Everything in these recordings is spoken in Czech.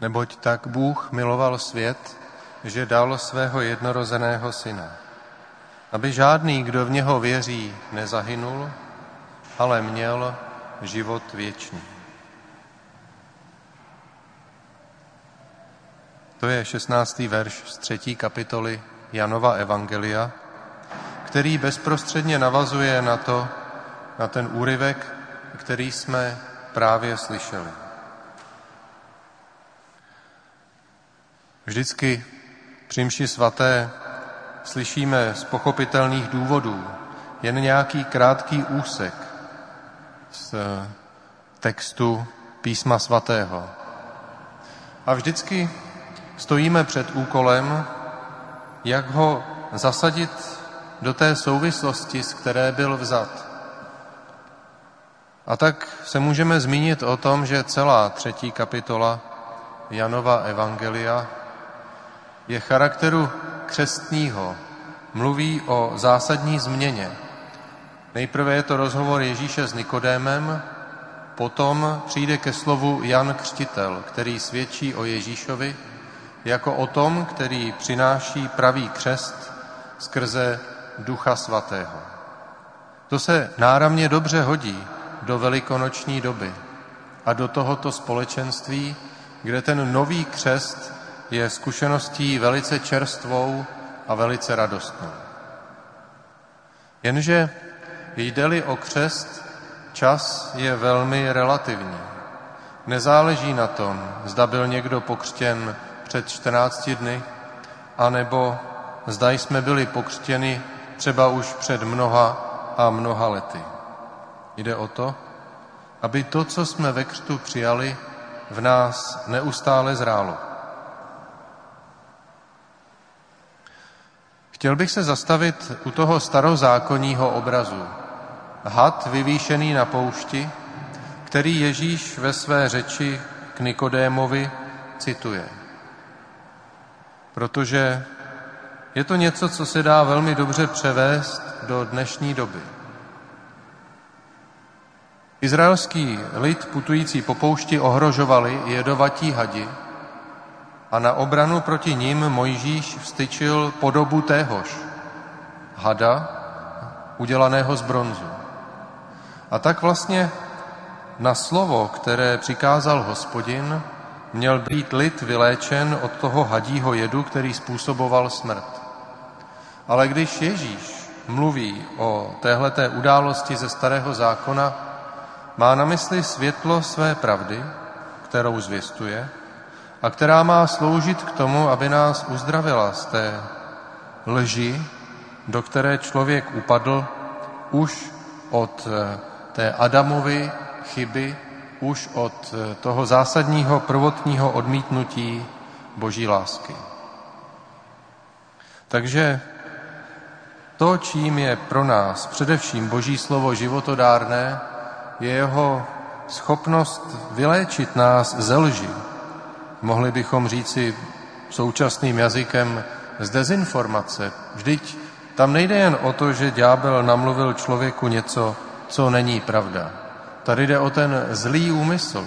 Neboť tak Bůh miloval svět, že dal svého jednorozeného syna, aby žádný, kdo v něho věří, nezahynul, ale měl život věčný. To je 16. verš z třetí kapitoly Janova Evangelia, který bezprostředně navazuje na to, na ten úryvek, který jsme právě slyšeli. Vždycky při mši svaté slyšíme z pochopitelných důvodů jen nějaký krátký úsek z textu písma svatého. A vždycky stojíme před úkolem, jak ho zasadit do té souvislosti, z které byl vzat. A tak se můžeme zmínit o tom, že celá třetí kapitola Janova Evangelia je charakteru křestního, mluví o zásadní změně. Nejprve je to rozhovor Ježíše s Nikodémem, potom přijde ke slovu Jan Křtitel, který svědčí o Ježíšovi jako o tom, který přináší pravý křest skrze Ducha Svatého. To se náramně dobře hodí do velikonoční doby a do tohoto společenství, kde ten nový křest je zkušeností velice čerstvou a velice radostnou. Jenže jde-li o křest, čas je velmi relativní. Nezáleží na tom, zda byl někdo pokřtěn před 14 dny, anebo zda jsme byli pokřtěni třeba už před mnoha a mnoha lety. Jde o to, aby to, co jsme ve křtu přijali, v nás neustále zrálo. Chtěl bych se zastavit u toho starozákonního obrazu. Had vyvýšený na poušti, který Ježíš ve své řeči k Nikodémovi cituje. Protože je to něco, co se dá velmi dobře převést do dnešní doby. Izraelský lid putující po poušti ohrožovali jedovatí hadi a na obranu proti ním Mojžíš vstyčil podobu téhož, hada, udělaného z bronzu. A tak vlastně na slovo, které přikázal hospodin, měl být lid vyléčen od toho hadího jedu, který způsoboval smrt. Ale když Ježíš mluví o téhleté události ze starého zákona, má na mysli světlo své pravdy, kterou zvěstuje, a která má sloužit k tomu, aby nás uzdravila z té lži, do které člověk upadl už od eh, té Adamovy chyby, už od eh, toho zásadního prvotního odmítnutí boží lásky. Takže to, čím je pro nás především boží slovo životodárné, je jeho schopnost vyléčit nás ze lži. Mohli bychom říci současným jazykem z dezinformace. Vždyť tam nejde jen o to, že ďábel namluvil člověku něco, co není pravda. Tady jde o ten zlý úmysl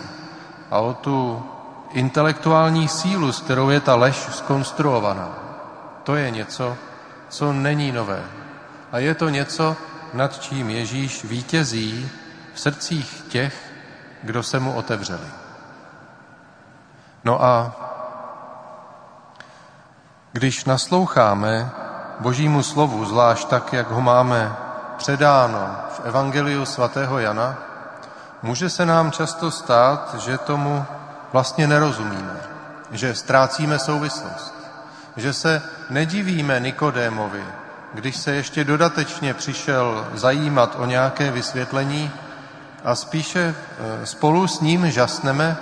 a o tu intelektuální sílu, s kterou je ta lež skonstruovaná. To je něco, co není nové. A je to něco, nad čím Ježíš vítězí v srdcích těch, kdo se mu otevřeli. No a když nasloucháme Božímu slovu, zvlášť tak, jak ho máme předáno v Evangeliu svatého Jana, může se nám často stát, že tomu vlastně nerozumíme, že ztrácíme souvislost, že se nedivíme Nikodémovi, když se ještě dodatečně přišel zajímat o nějaké vysvětlení a spíše e, spolu s ním žasneme,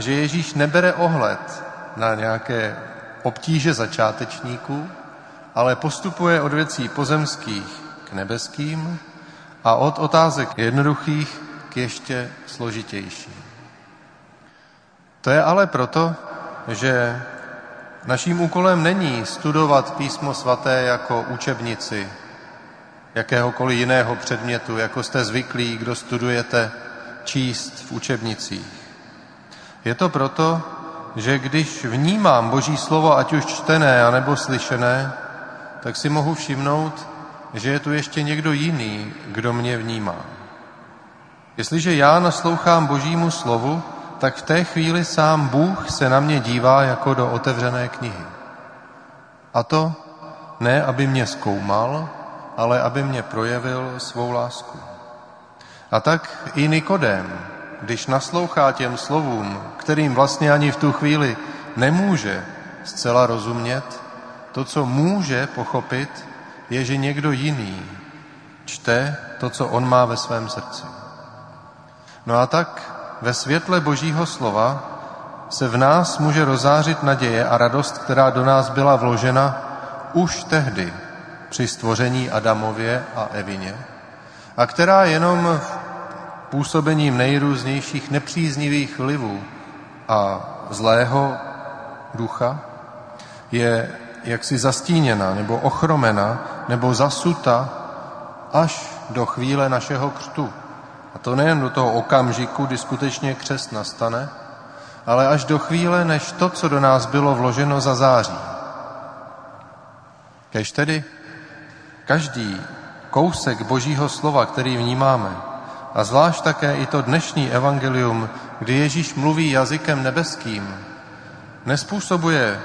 že Ježíš nebere ohled na nějaké obtíže začátečníků, ale postupuje od věcí pozemských k nebeským a od otázek jednoduchých k ještě složitějším. To je ale proto, že naším úkolem není studovat písmo svaté jako učebnici jakéhokoliv jiného předmětu, jako jste zvyklí, kdo studujete číst v učebnicích. Je to proto, že když vnímám Boží slovo, ať už čtené, anebo slyšené, tak si mohu všimnout, že je tu ještě někdo jiný, kdo mě vnímá. Jestliže já naslouchám Božímu slovu, tak v té chvíli sám Bůh se na mě dívá jako do otevřené knihy. A to ne, aby mě zkoumal, ale aby mě projevil svou lásku. A tak i Nikodém, když naslouchá těm slovům, kterým vlastně ani v tu chvíli nemůže zcela rozumět, to, co může pochopit, je, že někdo jiný čte to, co on má ve svém srdci. No a tak ve světle Božího slova se v nás může rozářit naděje a radost, která do nás byla vložena už tehdy při stvoření Adamově a Evině a která jenom působením nejrůznějších nepříznivých vlivů a zlého ducha je jaksi zastíněna nebo ochromena nebo zasuta až do chvíle našeho křtu. A to nejen do toho okamžiku, kdy skutečně křest nastane, ale až do chvíle, než to, co do nás bylo vloženo, zazáří. Kež tedy každý kousek Božího slova, který vnímáme, a zvlášť také i to dnešní evangelium, kdy Ježíš mluví jazykem nebeským, nespůsobuje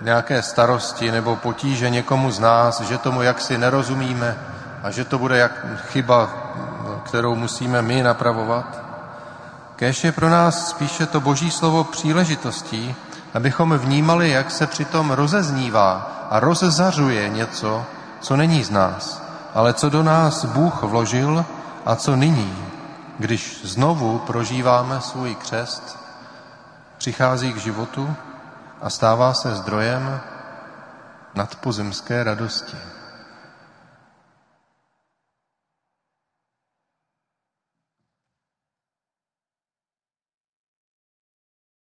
nějaké starosti nebo potíže někomu z nás, že tomu jaksi nerozumíme a že to bude jak chyba, kterou musíme my napravovat. Kéž je pro nás spíše to boží slovo příležitostí, abychom vnímali, jak se přitom rozeznívá a rozzařuje něco, co není z nás, ale co do nás Bůh vložil a co nyní, když znovu prožíváme svůj křest, přichází k životu a stává se zdrojem nadpozemské radosti.